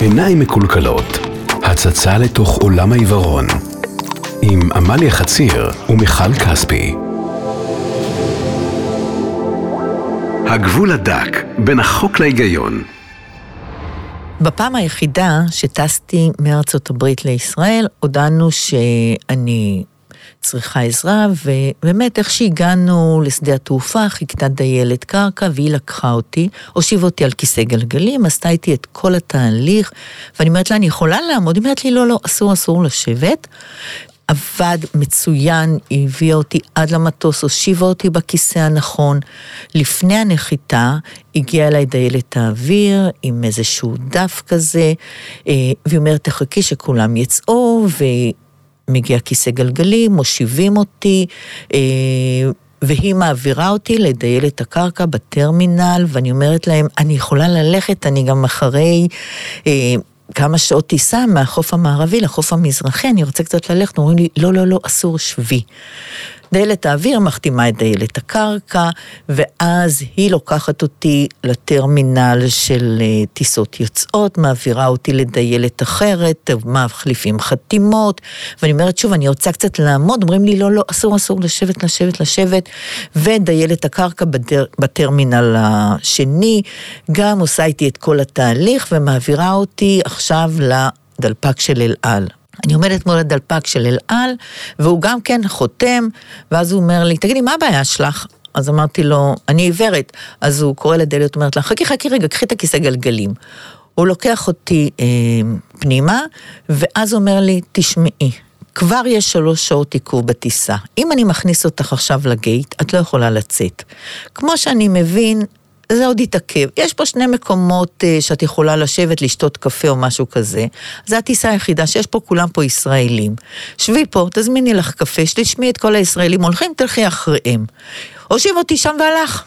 עיניים מקולקלות, הצצה לתוך עולם העיוורון, עם עמליה חציר ומיכל כספי. הגבול הדק בין החוק להיגיון. בפעם היחידה שטסתי מארצות הברית לישראל, הודענו שאני צריכה עזרה, ובאמת איך שהגענו לשדה התעופה, חיכתה דיילת קרקע, והיא לקחה אותי, הושיבה אותי על כיסא גלגלים, עשתה איתי את כל התהליך, ואני אומרת לה, אני יכולה לעמוד? היא אומרת לי, לא, לא, אסור, אסור לשבת. עבד מצוין, היא הביאה אותי עד למטוס, הושיבה אותי בכיסא הנכון. לפני הנחיתה הגיעה אליי דיילת האוויר עם איזשהו דף כזה, אה, והיא אומרת, תחכי שכולם יצאו, ומגיע כיסא גלגלים, מושיבים אותי. אה, והיא מעבירה אותי לדיילת הקרקע בטרמינל, ואני אומרת להם, אני יכולה ללכת, אני גם אחרי אה, כמה שעות טיסה מהחוף המערבי לחוף המזרחי, אני רוצה קצת ללכת, אומרים לי, לא, לא, לא, אסור, שבי. דיילת האוויר מחתימה את דיילת הקרקע, ואז היא לוקחת אותי לטרמינל של אה, טיסות יוצאות, מעבירה אותי לדיילת אחרת, מחליפים חתימות, ואני אומרת שוב, אני רוצה קצת לעמוד, אומרים לי, לא, לא, אסור, אסור, לשבת, לשבת, לשבת, ודיילת הקרקע בדר, בטרמינל השני, גם עושה איתי את כל התהליך, ומעבירה אותי עכשיו לדלפק של אל על. אני עומדת מול הדלפק של אל על, והוא גם כן חותם, ואז הוא אומר לי, תגידי, מה הבעיה שלך? אז אמרתי לו, אני עיוורת. אז הוא קורא לדלת, אומרת לה, חכי, חכי רגע, קחי את הכיסא גלגלים. הוא לוקח אותי אה, פנימה, ואז אומר לי, תשמעי, כבר יש שלוש שעות עיכוב בטיסה. אם אני מכניס אותך עכשיו לגייט, את לא יכולה לצאת. כמו שאני מבין, זה עוד יתעכב. יש פה שני מקומות uh, שאת יכולה לשבת, לשתות קפה או משהו כזה. זו הטיסה היחידה שיש פה, כולם פה ישראלים. שבי פה, תזמיני לך קפה, שתשמעי את כל הישראלים הולכים, תלכי אחריהם. הושיב אותי שם והלך.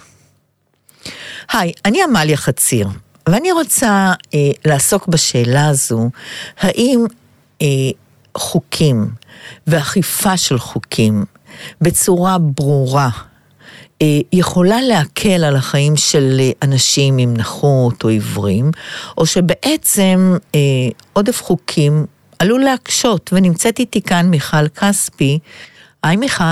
היי, אני עמליה חציר, ואני רוצה uh, לעסוק בשאלה הזו, האם uh, חוקים ואכיפה של חוקים בצורה ברורה, אה, יכולה להקל על החיים של אה, אנשים עם נכות או עיוורים, או שבעצם אה, עודף חוקים עלול להקשות, ונמצאת איתי כאן מיכל כספי, היי מיכל.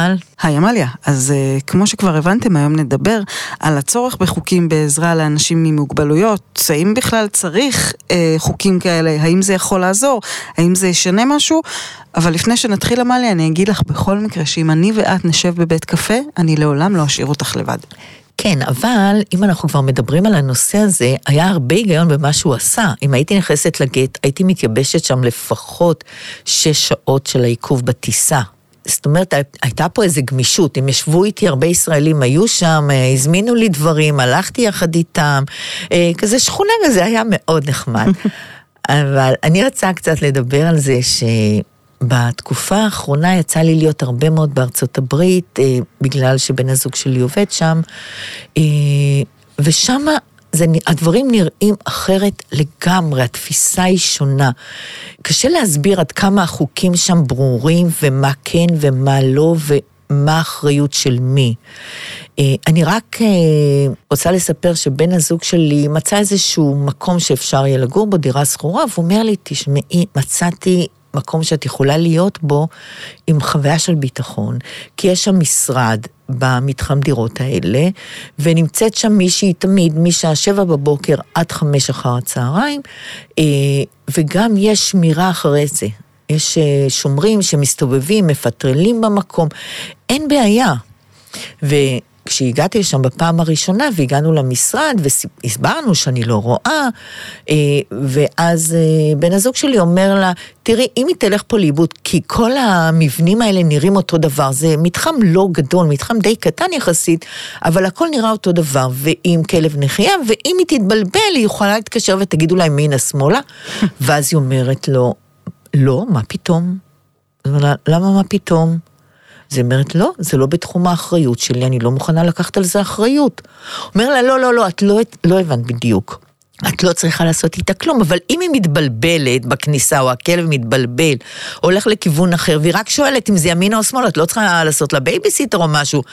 היי עמליה, אז uh, כמו שכבר הבנתם, היום נדבר על הצורך בחוקים בעזרה לאנשים עם מוגבלויות, האם בכלל צריך uh, חוקים כאלה, האם זה יכול לעזור, האם זה ישנה משהו, אבל לפני שנתחיל עמליה, אני אגיד לך בכל מקרה שאם אני ואת נשב בבית קפה, אני לעולם לא אשאיר אותך לבד. כן, אבל אם אנחנו כבר מדברים על הנושא הזה, היה הרבה היגיון במה שהוא עשה. אם הייתי נכנסת לגט, הייתי מתייבשת שם לפחות שש שעות של העיכוב בטיסה. זאת אומרת, הייתה פה איזו גמישות, הם ישבו איתי, הרבה ישראלים היו שם, אה, הזמינו לי דברים, הלכתי יחד איתם, אה, כזה שכונה כזה, היה מאוד נחמד. אבל אני רוצה קצת לדבר על זה שבתקופה האחרונה יצא לי להיות הרבה מאוד בארצות הברית, אה, בגלל שבן הזוג שלי עובד שם, ושם זה, הדברים נראים אחרת לגמרי, התפיסה היא שונה. קשה להסביר עד כמה החוקים שם ברורים, ומה כן ומה לא, ומה האחריות של מי. אה, אני רק אה, רוצה לספר שבן הזוג שלי מצא איזשהו מקום שאפשר יהיה לגור בו, דירה שכורה, והוא אומר לי, תשמעי, מצאתי מקום שאת יכולה להיות בו עם חוויה של ביטחון, כי יש שם משרד במתחם דירות האלה, ונמצאת שם מישהי תמיד משעה שבע בבוקר עד חמש אחר הצהריים, אה, וגם יש שמירה אחרי זה. יש אה, שומרים שמסתובבים, מפטרלים במקום, אין בעיה. ו... כשהגעתי לשם בפעם הראשונה והגענו למשרד והסברנו שאני לא רואה, אה, ואז אה, בן הזוג שלי אומר לה, תראי, אם היא תלך פה לאיבוד, כי כל המבנים האלה נראים אותו דבר, זה מתחם לא גדול, מתחם די קטן יחסית, אבל הכל נראה אותו דבר, ועם כלב נחייה, ואם היא תתבלבל, היא יכולה להתקשר ותגידו לה ימינה שמאלה, ואז היא אומרת לו, לא, מה פתאום? למה מה פתאום? אז היא אומרת, לא, זה לא בתחום האחריות שלי, אני לא מוכנה לקחת על זה אחריות. אומר לה, לא, לא, לא, את לא, לא הבנת בדיוק. את לא צריכה לעשות איתה כלום, אבל אם היא מתבלבלת בכניסה, או הכלב מתבלבל, הולך לכיוון אחר, והיא רק שואלת אם זה ימינה או שמאלה, את לא צריכה לעשות לה בייביסיטר או משהו.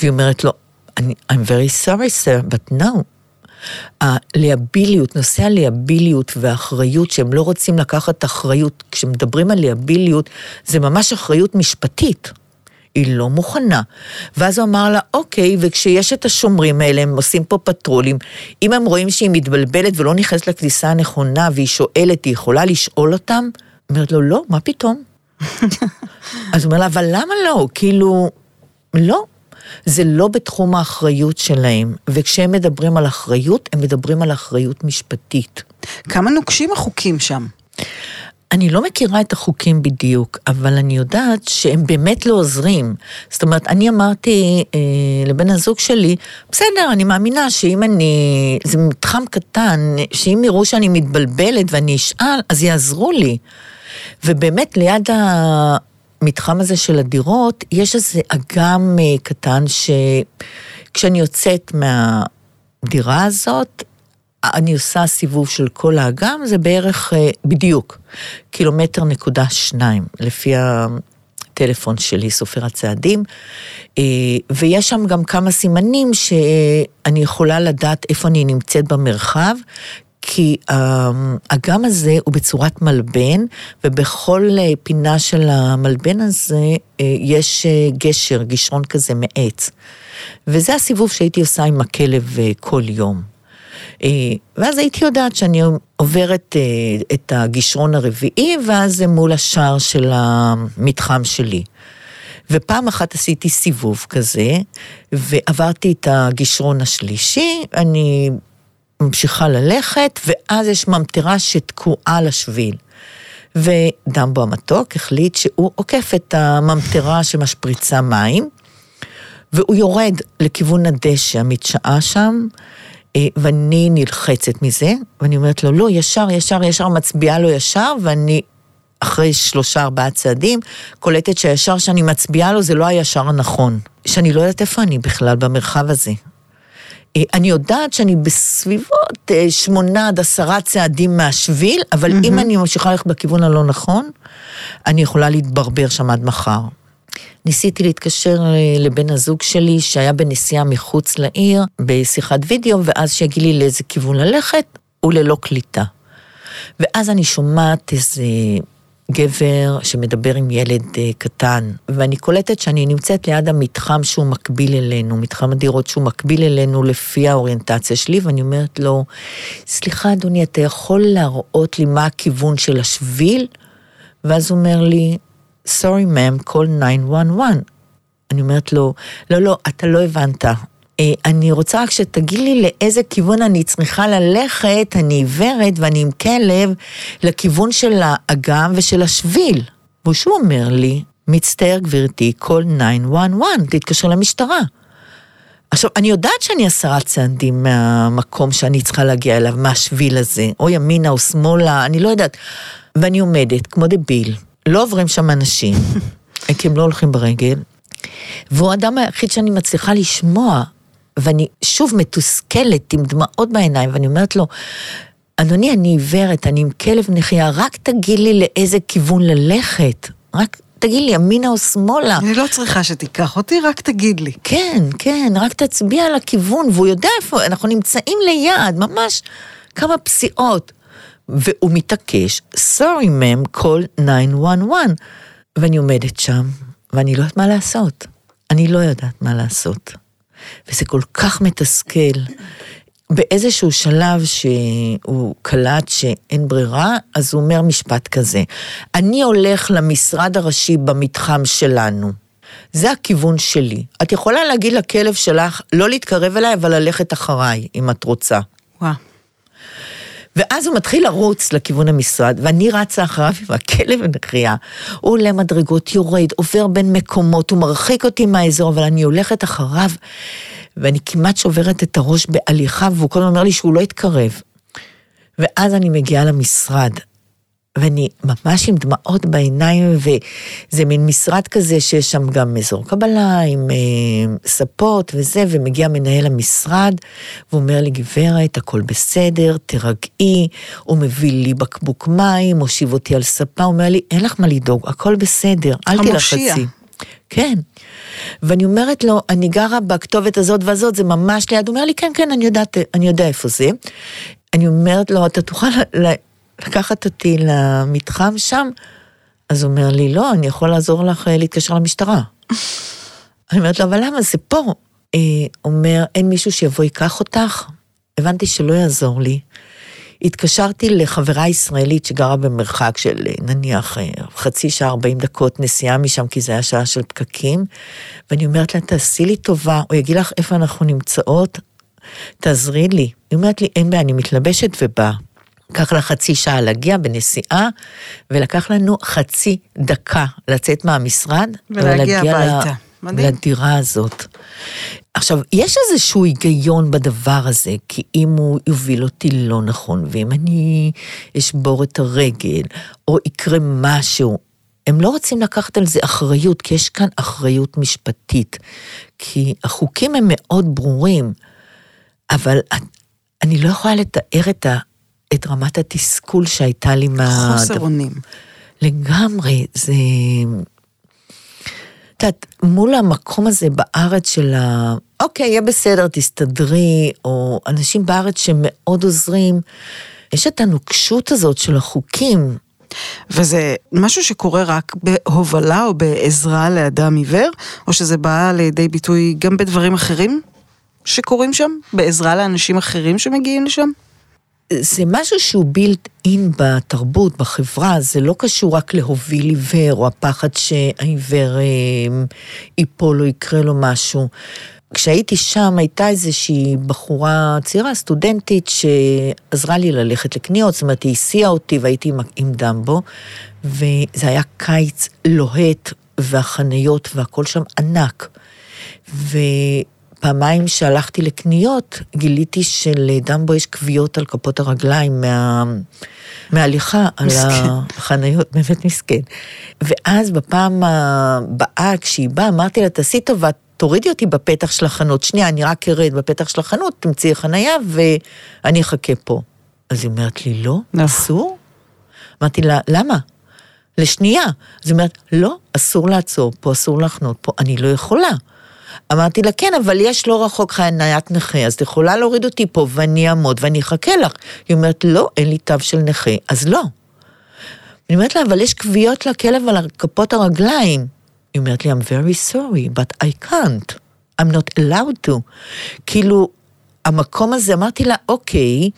והיא אומרת לו, I'm very sorry sir, but no. ה liability, נושא ה liability והאחריות, שהם לא רוצים לקחת אחריות, כשמדברים על liability, זה ממש אחריות משפטית. היא לא מוכנה. ואז הוא אמר לה, אוקיי, וכשיש את השומרים האלה, הם עושים פה פטרולים, אם הם רואים שהיא מתבלבלת ולא נכנסת לכניסה הנכונה, והיא שואלת, היא יכולה לשאול אותם? אומרת לו, לא, מה פתאום? אז הוא אומר לה, אבל למה לא? כאילו, לא. זה לא בתחום האחריות שלהם, וכשהם מדברים על אחריות, הם מדברים על אחריות משפטית. כמה נוקשים החוקים שם? אני לא מכירה את החוקים בדיוק, אבל אני יודעת שהם באמת לא עוזרים. זאת אומרת, אני אמרתי אה, לבן הזוג שלי, בסדר, אני מאמינה שאם אני... זה מתחם קטן, שאם יראו שאני מתבלבלת ואני אשאל, אז יעזרו לי. ובאמת, ליד המתחם הזה של הדירות, יש איזה אגם אה, קטן שכשאני יוצאת מהדירה הזאת, אני עושה סיבוב של כל האגם, זה בערך, אה, בדיוק, קילומטר נקודה שניים, לפי הטלפון שלי, סופר הצעדים, אה, ויש שם גם כמה סימנים שאני יכולה לדעת איפה אני נמצאת במרחב, כי האגם הזה הוא בצורת מלבן, ובכל אה, פינה של המלבן הזה יש גשר, גישרון כזה מעץ. וזה הסיבוב שהייתי עושה עם הכלב כל יום. אה, ואז הייתי יודעת שאני עוברת אה, את הגישרון הרביעי, ואז זה מול השער של המתחם שלי. ופעם אחת עשיתי סיבוב כזה, ועברתי את הגישרון השלישי, אני ממשיכה ללכת, ואז יש ממטרה שתקועה על השביל. ודמבו המתוק החליט שהוא עוקף את הממטרה שמשפריצה מים, והוא יורד לכיוון הדשא המדשאה שם, ואני נלחצת מזה, ואני אומרת לו, לא, ישר, ישר, ישר, מצביעה לו ישר, ואני אחרי שלושה, ארבעה צעדים, קולטת שהישר שאני מצביעה לו זה לא הישר הנכון. שאני לא יודעת איפה אני בכלל במרחב הזה. אה, אני יודעת שאני בסביבות אה, שמונה עד עשרה צעדים מהשביל, אבל mm-hmm. אם אני ממשיכה ללכת בכיוון הלא נכון, אני יכולה להתברבר שם עד מחר. ניסיתי להתקשר אה, לבן הזוג שלי שהיה בנסיעה מחוץ לעיר בשיחת וידאו, ואז שיגיד לי לאיזה כיוון ללכת, וללא קליטה. ואז אני שומעת איזה גבר שמדבר עם ילד אה, קטן, ואני קולטת שאני נמצאת ליד המתחם שהוא מקביל אלינו, מתחם הדירות שהוא מקביל אלינו לפי האוריינטציה שלי, ואני אומרת לו, סליחה אדוני, אתה יכול להראות לי מה הכיוון של השביל? ואז הוא אומר לי, sorry ma'am, call 911. אני אומרת לו, לא, לא, אתה לא הבנת. אה, אני רוצה רק שתגיד לי לאיזה כיוון אני צריכה ללכת, אני עיוורת ואני עם כלב, לכיוון של האגם ושל השביל. והוא אומר לי, מצטער גברתי, call 911, תתקשר למשטרה. עכשיו, אני יודעת שאני עשרה צעדים מהמקום שאני צריכה להגיע אליו, מהשביל הזה, או ימינה או שמאלה, אני לא יודעת. ואני עומדת כמו דביל, לא עוברים שם אנשים, כי הם לא הולכים ברגל, והוא האדם היחיד שאני מצליחה לשמוע, ואני שוב מתוסכלת עם דמעות בעיניים, ואני אומרת לו, אדוני, אני עיוורת, אני עם כלב נחייה, רק תגיד לי לאיזה כיוון ללכת. רק תגיד לי, ימינה או שמאלה. אני לא צריכה שתיקח אותי, רק תגיד לי. כן, כן, רק תצביע על הכיוון, והוא יודע איפה, אנחנו נמצאים ליד, ממש כמה פסיעות. והוא מתעקש, sorry ma'am, call 911. ואני עומדת שם, ואני לא יודעת מה לעשות. אני לא יודעת מה לעשות. וזה כל כך מתסכל. באיזשהו שלב שהוא קלט שאין ברירה, אז הוא אומר משפט כזה, אני הולך למשרד הראשי במתחם שלנו. זה הכיוון שלי. את יכולה להגיד לכלב שלך לא להתקרב אליי, אבל ללכת אחריי, אם את רוצה. וואו. ואז הוא מתחיל לרוץ לכיוון המשרד, ואני רצה אחריו עם הכלב הנחייה. הוא עולה מדרגות, יורד, עובר בין מקומות, הוא מרחיק אותי מהאזור, אבל אני הולכת אחריו, ואני כמעט שוברת את הראש בהליכה, והוא כל הזמן אומר לי שהוא לא יתקרב. ואז אני מגיעה למשרד. ואני ממש עם דמעות בעיניים, וזה מין משרד כזה שיש שם גם אזור קבלה עם אה, ספות וזה, ומגיע מנהל המשרד, והוא אומר לי, גברת, הכל בסדר, תירגעי, הוא מביא לי בקבוק מים, מושיב אותי על ספה, הוא אומר לי, אין לך מה לדאוג, הכל בסדר, אל תלחצי. כן. ואני אומרת לו, אני גרה בכתובת הזאת והזאת, זה ממש ליד. הוא אומר לי, כן, כן, אני יודעת, אני יודע איפה זה. אני אומרת לו, אתה תוכל לקחת אותי למתחם שם? אז הוא אומר לי, לא, אני יכול לעזור לך אה, להתקשר למשטרה. אני אומרת לו, אבל למה זה פה? אה, אומר, אין מישהו שיבוא ייקח אותך? הבנתי שלא יעזור לי. התקשרתי לחברה ישראלית שגרה במרחק של אה, נניח חצי שעה, 40 דקות נסיעה משם, כי זה היה שעה של פקקים, ואני אומרת לה, תעשי לי טובה, הוא יגיד לך איפה אנחנו נמצאות, תעזרי לי. היא אומרת לי, אין בעיה, אני מתלבשת ובאה. לקח לה חצי שעה להגיע בנסיעה, ולקח לנו חצי דקה לצאת מהמשרד. ולהגיע הביתה. מדהים. לדירה הזאת. עכשיו, יש איזשהו היגיון בדבר הזה, כי אם הוא יוביל אותי לא נכון, ואם אני אשבור את הרגל, או יקרה משהו, הם לא רוצים לקחת על זה אחריות, כי יש כאן אחריות משפטית. כי החוקים הם מאוד ברורים, אבל אני לא יכולה לתאר את, ה, את רמת התסכול שהייתה לי מה... חוסר אונים. לגמרי, זה... את יודעת, מול המקום הזה בארץ של ה... אוקיי, יהיה בסדר, תסתדרי, או אנשים בארץ שמאוד עוזרים, יש את הנוקשות הזאת של החוקים. וזה משהו שקורה רק בהובלה או בעזרה לאדם עיוור, או שזה בא לידי ביטוי גם בדברים אחרים שקורים שם? בעזרה לאנשים אחרים שמגיעים לשם? זה משהו שהוא בילט אין בתרבות, בחברה, זה לא קשור רק להוביל עיוור, או הפחד שהעיוור אה, ייפול או יקרה לו משהו. כשהייתי שם הייתה איזושהי בחורה צעירה, סטודנטית, שעזרה לי ללכת לקניות, זאת אומרת, היא הסיעה אותי והייתי עם, עם דמבו, וזה היה קיץ לוהט, והחניות והכל שם ענק. ו... פעמיים שהלכתי לקניות, גיליתי שלדמבו יש כוויות על כפות הרגליים מה... מהליכה על החניות, באמת מסכן. ואז בפעם הבאה, כשהיא באה, אמרתי לה, תעשי טובה, תורידי אותי בפתח של החנות. שנייה, אני רק ארד בפתח של החנות, תמצאי חנייה ואני אחכה פה. אז היא אומרת לי, לא, לא. אסור? אמרתי לה, למה? לשנייה. אז היא אומרת, לא, אסור לעצור פה, אסור לחנות פה, אני לא יכולה. אמרתי לה, כן, אבל יש לא רחוק חניית נכה, אז את יכולה להוריד אותי פה ואני אעמוד ואני אחכה לך. היא אומרת, לא, אין לי תו של נכה, אז לא. אני אומרת לה, אבל יש כוויות לכלב על כפות הרגליים. היא אומרת לי, I'm very sorry, but I can't. I'm not allowed to. כאילו, המקום הזה, אמרתי לה, אוקיי,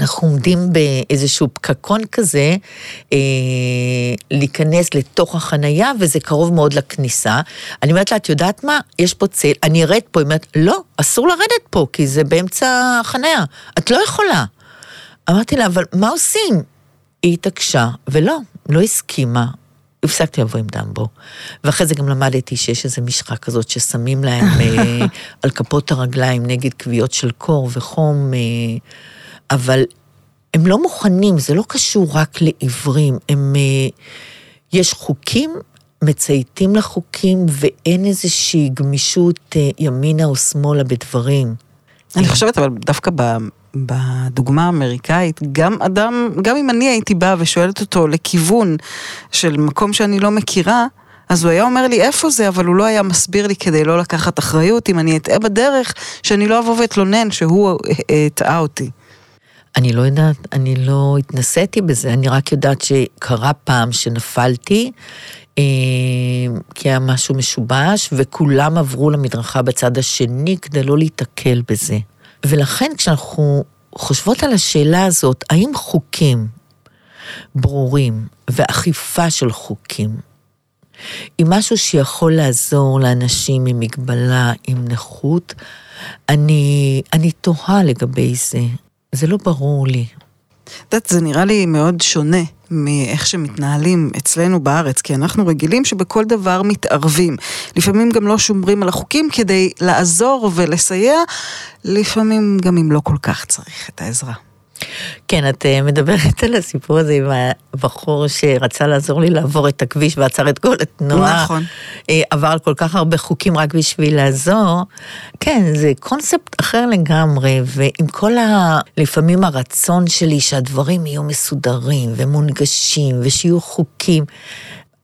אנחנו עומדים באיזשהו פקקון כזה, אה, להיכנס לתוך החנייה, וזה קרוב מאוד לכניסה. אני אומרת לה, את יודעת מה? יש פה צל, אני ארד פה. היא אומרת, לא, אסור לרדת פה, כי זה באמצע החנייה. את לא יכולה. אמרתי לה, אבל מה עושים? היא התעקשה, ולא, לא הסכימה. הפסקתי לבוא עם דמבו. ואחרי זה גם למדתי שיש איזו משחה כזאת ששמים להם אה, על כפות הרגליים נגד כוויות של קור וחום. אה, אבל הם לא מוכנים, זה לא קשור רק לעיוורים, הם... אה, יש חוקים, מצייתים לחוקים, ואין איזושהי גמישות אה, ימינה או שמאלה בדברים. אני חושבת, אבל דווקא בדוגמה האמריקאית, גם אדם, גם אם אני הייתי באה ושואלת אותו לכיוון של מקום שאני לא מכירה, אז הוא היה אומר לי איפה זה, אבל הוא לא היה מסביר לי כדי לא לקחת אחריות, אם אני אטעה בדרך, שאני לא אבוא ואתלונן שהוא הטעה אותי. אני לא יודעת, אני לא התנסיתי בזה, אני רק יודעת שקרה פעם שנפלתי, אה, כי היה משהו משובש, וכולם עברו למדרכה בצד השני כדי לא להיתקל בזה. ולכן כשאנחנו חושבות על השאלה הזאת, האם חוקים ברורים ואכיפה של חוקים היא משהו שיכול לעזור לאנשים עם מגבלה, עם נכות, אני, אני תוהה לגבי זה. זה לא ברור לי. את יודעת, זה נראה לי מאוד שונה מאיך שמתנהלים אצלנו בארץ, כי אנחנו רגילים שבכל דבר מתערבים. לפעמים גם לא שומרים על החוקים כדי לעזור ולסייע, לפעמים גם אם לא כל כך צריך את העזרה. כן, את אה, מדברת על הסיפור הזה עם הבחור שרצה לעזור לי לעבור את הכביש ועצר את כל התנועה. נכון. אה, עבר על כל כך הרבה חוקים רק בשביל לעזור. כן, זה קונספט אחר לגמרי, ועם כל ה... לפעמים הרצון שלי שהדברים יהיו מסודרים ומונגשים ושיהיו חוקים.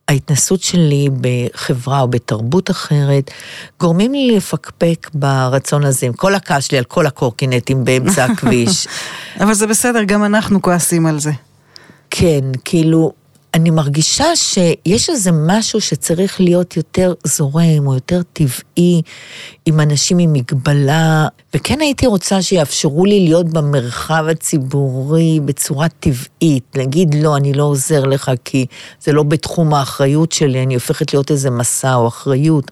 ההתנסות שלי בחברה או בתרבות אחרת, גורמים לי לפקפק ברצון הזה, עם כל הכעס שלי על כל הקורקינטים באמצע הכביש. אבל זה בסדר, גם אנחנו כועסים על זה. כן, כאילו, אני מרגישה שיש איזה משהו שצריך להיות יותר זורם או יותר טבעי עם אנשים עם מגבלה, וכן הייתי רוצה שיאפשרו לי להיות במרחב הציבורי בצורה טבעית, להגיד לא, אני לא עוזר לך כי זה לא בתחום האחריות שלי, אני הופכת להיות איזה מסע או אחריות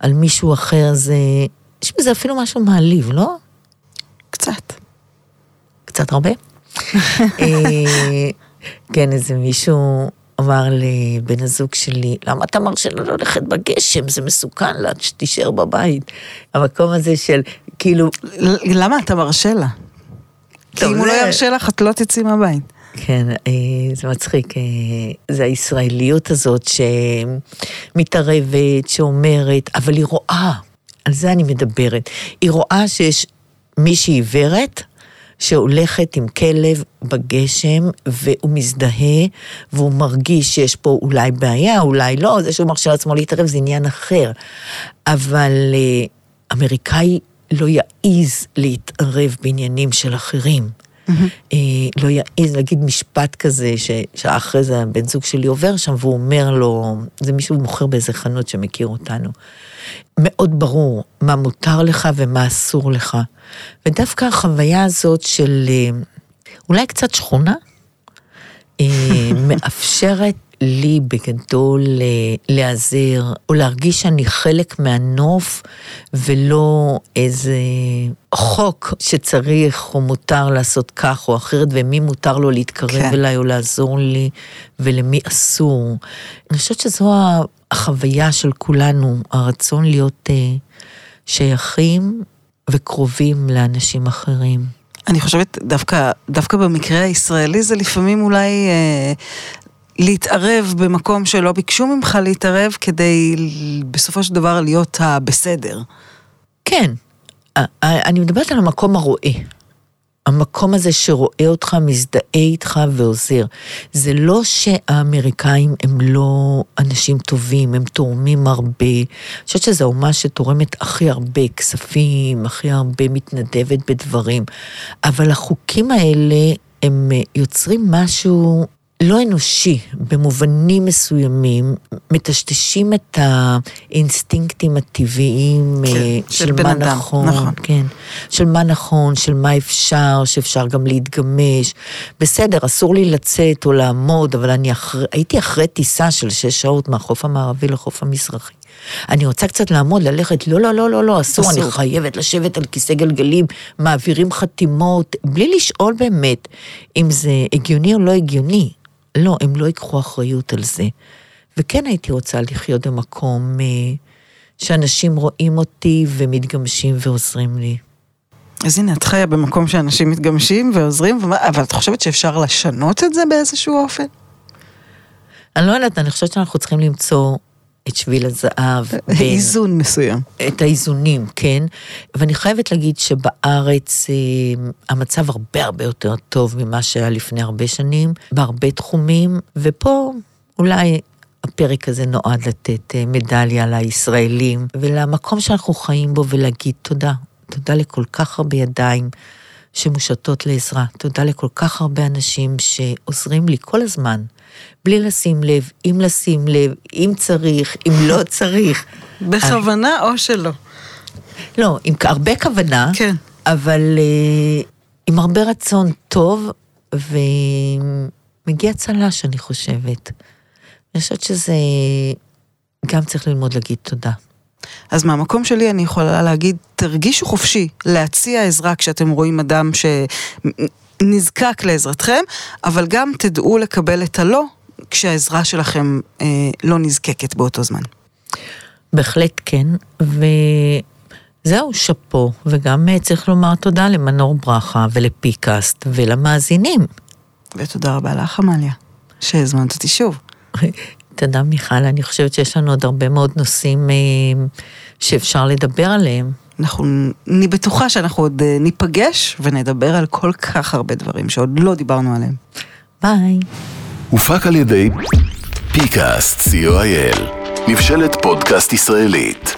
על מישהו אחר, זה... יש בזה אפילו משהו מעליב, לא? קצת. קצת הרבה? אה, כן, איזה מישהו אמר לבן הזוג שלי, למה אתה מרשה לה ללכת בגשם? זה מסוכן לה, שתישאר בבית. המקום הזה של, כאילו... למה אתה מרשה לה? כי אם הוא לא ירשה לך, את לא תצאי מהבית. כן, אה, זה מצחיק. אה, זה הישראליות הזאת שמתערבת, שאומרת, אבל היא רואה, על זה אני מדברת. היא רואה שיש מישהי עיוורת, שהולכת עם כלב בגשם, והוא מזדהה, והוא מרגיש שיש פה אולי בעיה, אולי לא, זה שהוא מרשה לעצמו להתערב זה עניין אחר. אבל אה, אמריקאי לא יעז להתערב בעניינים של אחרים. Mm-hmm. לא יעז להגיד משפט כזה, ששעה אחרי זה הבן זוג שלי עובר שם, והוא אומר לו, זה מישהו מוכר באיזה חנות שמכיר אותנו. מאוד ברור מה מותר לך ומה אסור לך. ודווקא החוויה הזאת של אה, אולי קצת שכונה, אה, מאפשרת לי בגדול אה, להיעזר, או להרגיש שאני חלק מהנוף, ולא איזה חוק שצריך או מותר לעשות כך או אחרת, ומי מותר לו להתקרב כן. אליי או לעזור לי, ולמי אסור. אני חושבת שזו החוויה של כולנו, הרצון להיות אה, שייכים וקרובים לאנשים אחרים. אני חושבת, דווקא, דווקא במקרה הישראלי זה לפעמים אולי אה, להתערב במקום שלא ביקשו ממך להתערב, כדי בסופו של דבר להיות הבסדר. כן, אני מדברת על המקום הרואה. המקום הזה שרואה אותך, מזדהה איתך ועוזר. זה לא שהאמריקאים הם לא אנשים טובים, הם תורמים הרבה. אני חושבת שזו האומה שתורמת הכי הרבה כספים, הכי הרבה מתנדבת בדברים. אבל החוקים האלה, הם יוצרים משהו לא אנושי במובנים מסוימים, מטשטשים את האינסטינקטים הטבעיים כן, אה, של, של מה אדם, נכון, נכון, כן, של מה נכון, של מה אפשר, שאפשר גם להתגמש. בסדר, אסור לי לצאת או לעמוד, אבל אני אחר, הייתי אחרי טיסה של שש שעות מהחוף המערבי לחוף המזרחי. אני רוצה קצת לעמוד, ללכת, לא, לא, לא, לא, לא, אסור, אסור, אני חייבת לשבת על כיסא גלגלים, מעבירים חתימות, בלי לשאול באמת אם זה הגיוני או לא הגיוני. לא, הם לא ייקחו אחריות על זה. וכן הייתי רוצה לחיות במקום אה, שאנשים רואים אותי ומתגמשים ועוזרים לי. אז הנה, את חיה במקום שאנשים מתגמשים ועוזרים, אבל את חושבת שאפשר לשנות את זה באיזשהו אופן? אני לא יודעת, אני חושבת שאנחנו צריכים למצוא את שביל הזהב. איזון מסוים. את האיזונים, כן. ואני חייבת להגיד שבארץ אה, המצב הרבה הרבה יותר טוב ממה שהיה לפני הרבה שנים, בהרבה תחומים, ופה אולי הפרק הזה נועד לתת אה, מדליה לישראלים ולמקום שאנחנו חיים בו ולהגיד תודה. תודה לכל כך הרבה ידיים שמושטות לעזרה. תודה לכל כך הרבה אנשים שעוזרים לי כל הזמן. בלי לשים לב, אם לשים לב, אם צריך, אם לא צריך. בכוונה או שלא? לא, עם הרבה כוונה, כן. אבל uh, עם הרבה רצון טוב, ומגיע צל"ש, אני חושבת. אני חושבת שזה... גם צריך ללמוד להגיד תודה. אז מהמקום שלי אני יכולה להגיד, תרגישו חופשי להציע עזרה כשאתם רואים אדם שנזקק לעזרתכם, אבל גם תדעו לקבל את הלא כשהעזרה שלכם אה, לא נזקקת באותו זמן. בהחלט כן, וזהו, שאפו, וגם אה, צריך לומר תודה למנור ברכה ולפיקאסט ולמאזינים. ותודה רבה לך, עמליה, שהזמנת אותי שוב. תודה, מיכל, אני חושבת שיש לנו עוד הרבה מאוד נושאים אה, שאפשר לדבר עליהם. אנחנו, אני בטוחה שאנחנו עוד אה, ניפגש ונדבר על כל כך הרבה דברים שעוד לא דיברנו עליהם. ביי. הופק על ידי פיקאסט, co.il, מבשלת פודקאסט ישראלית.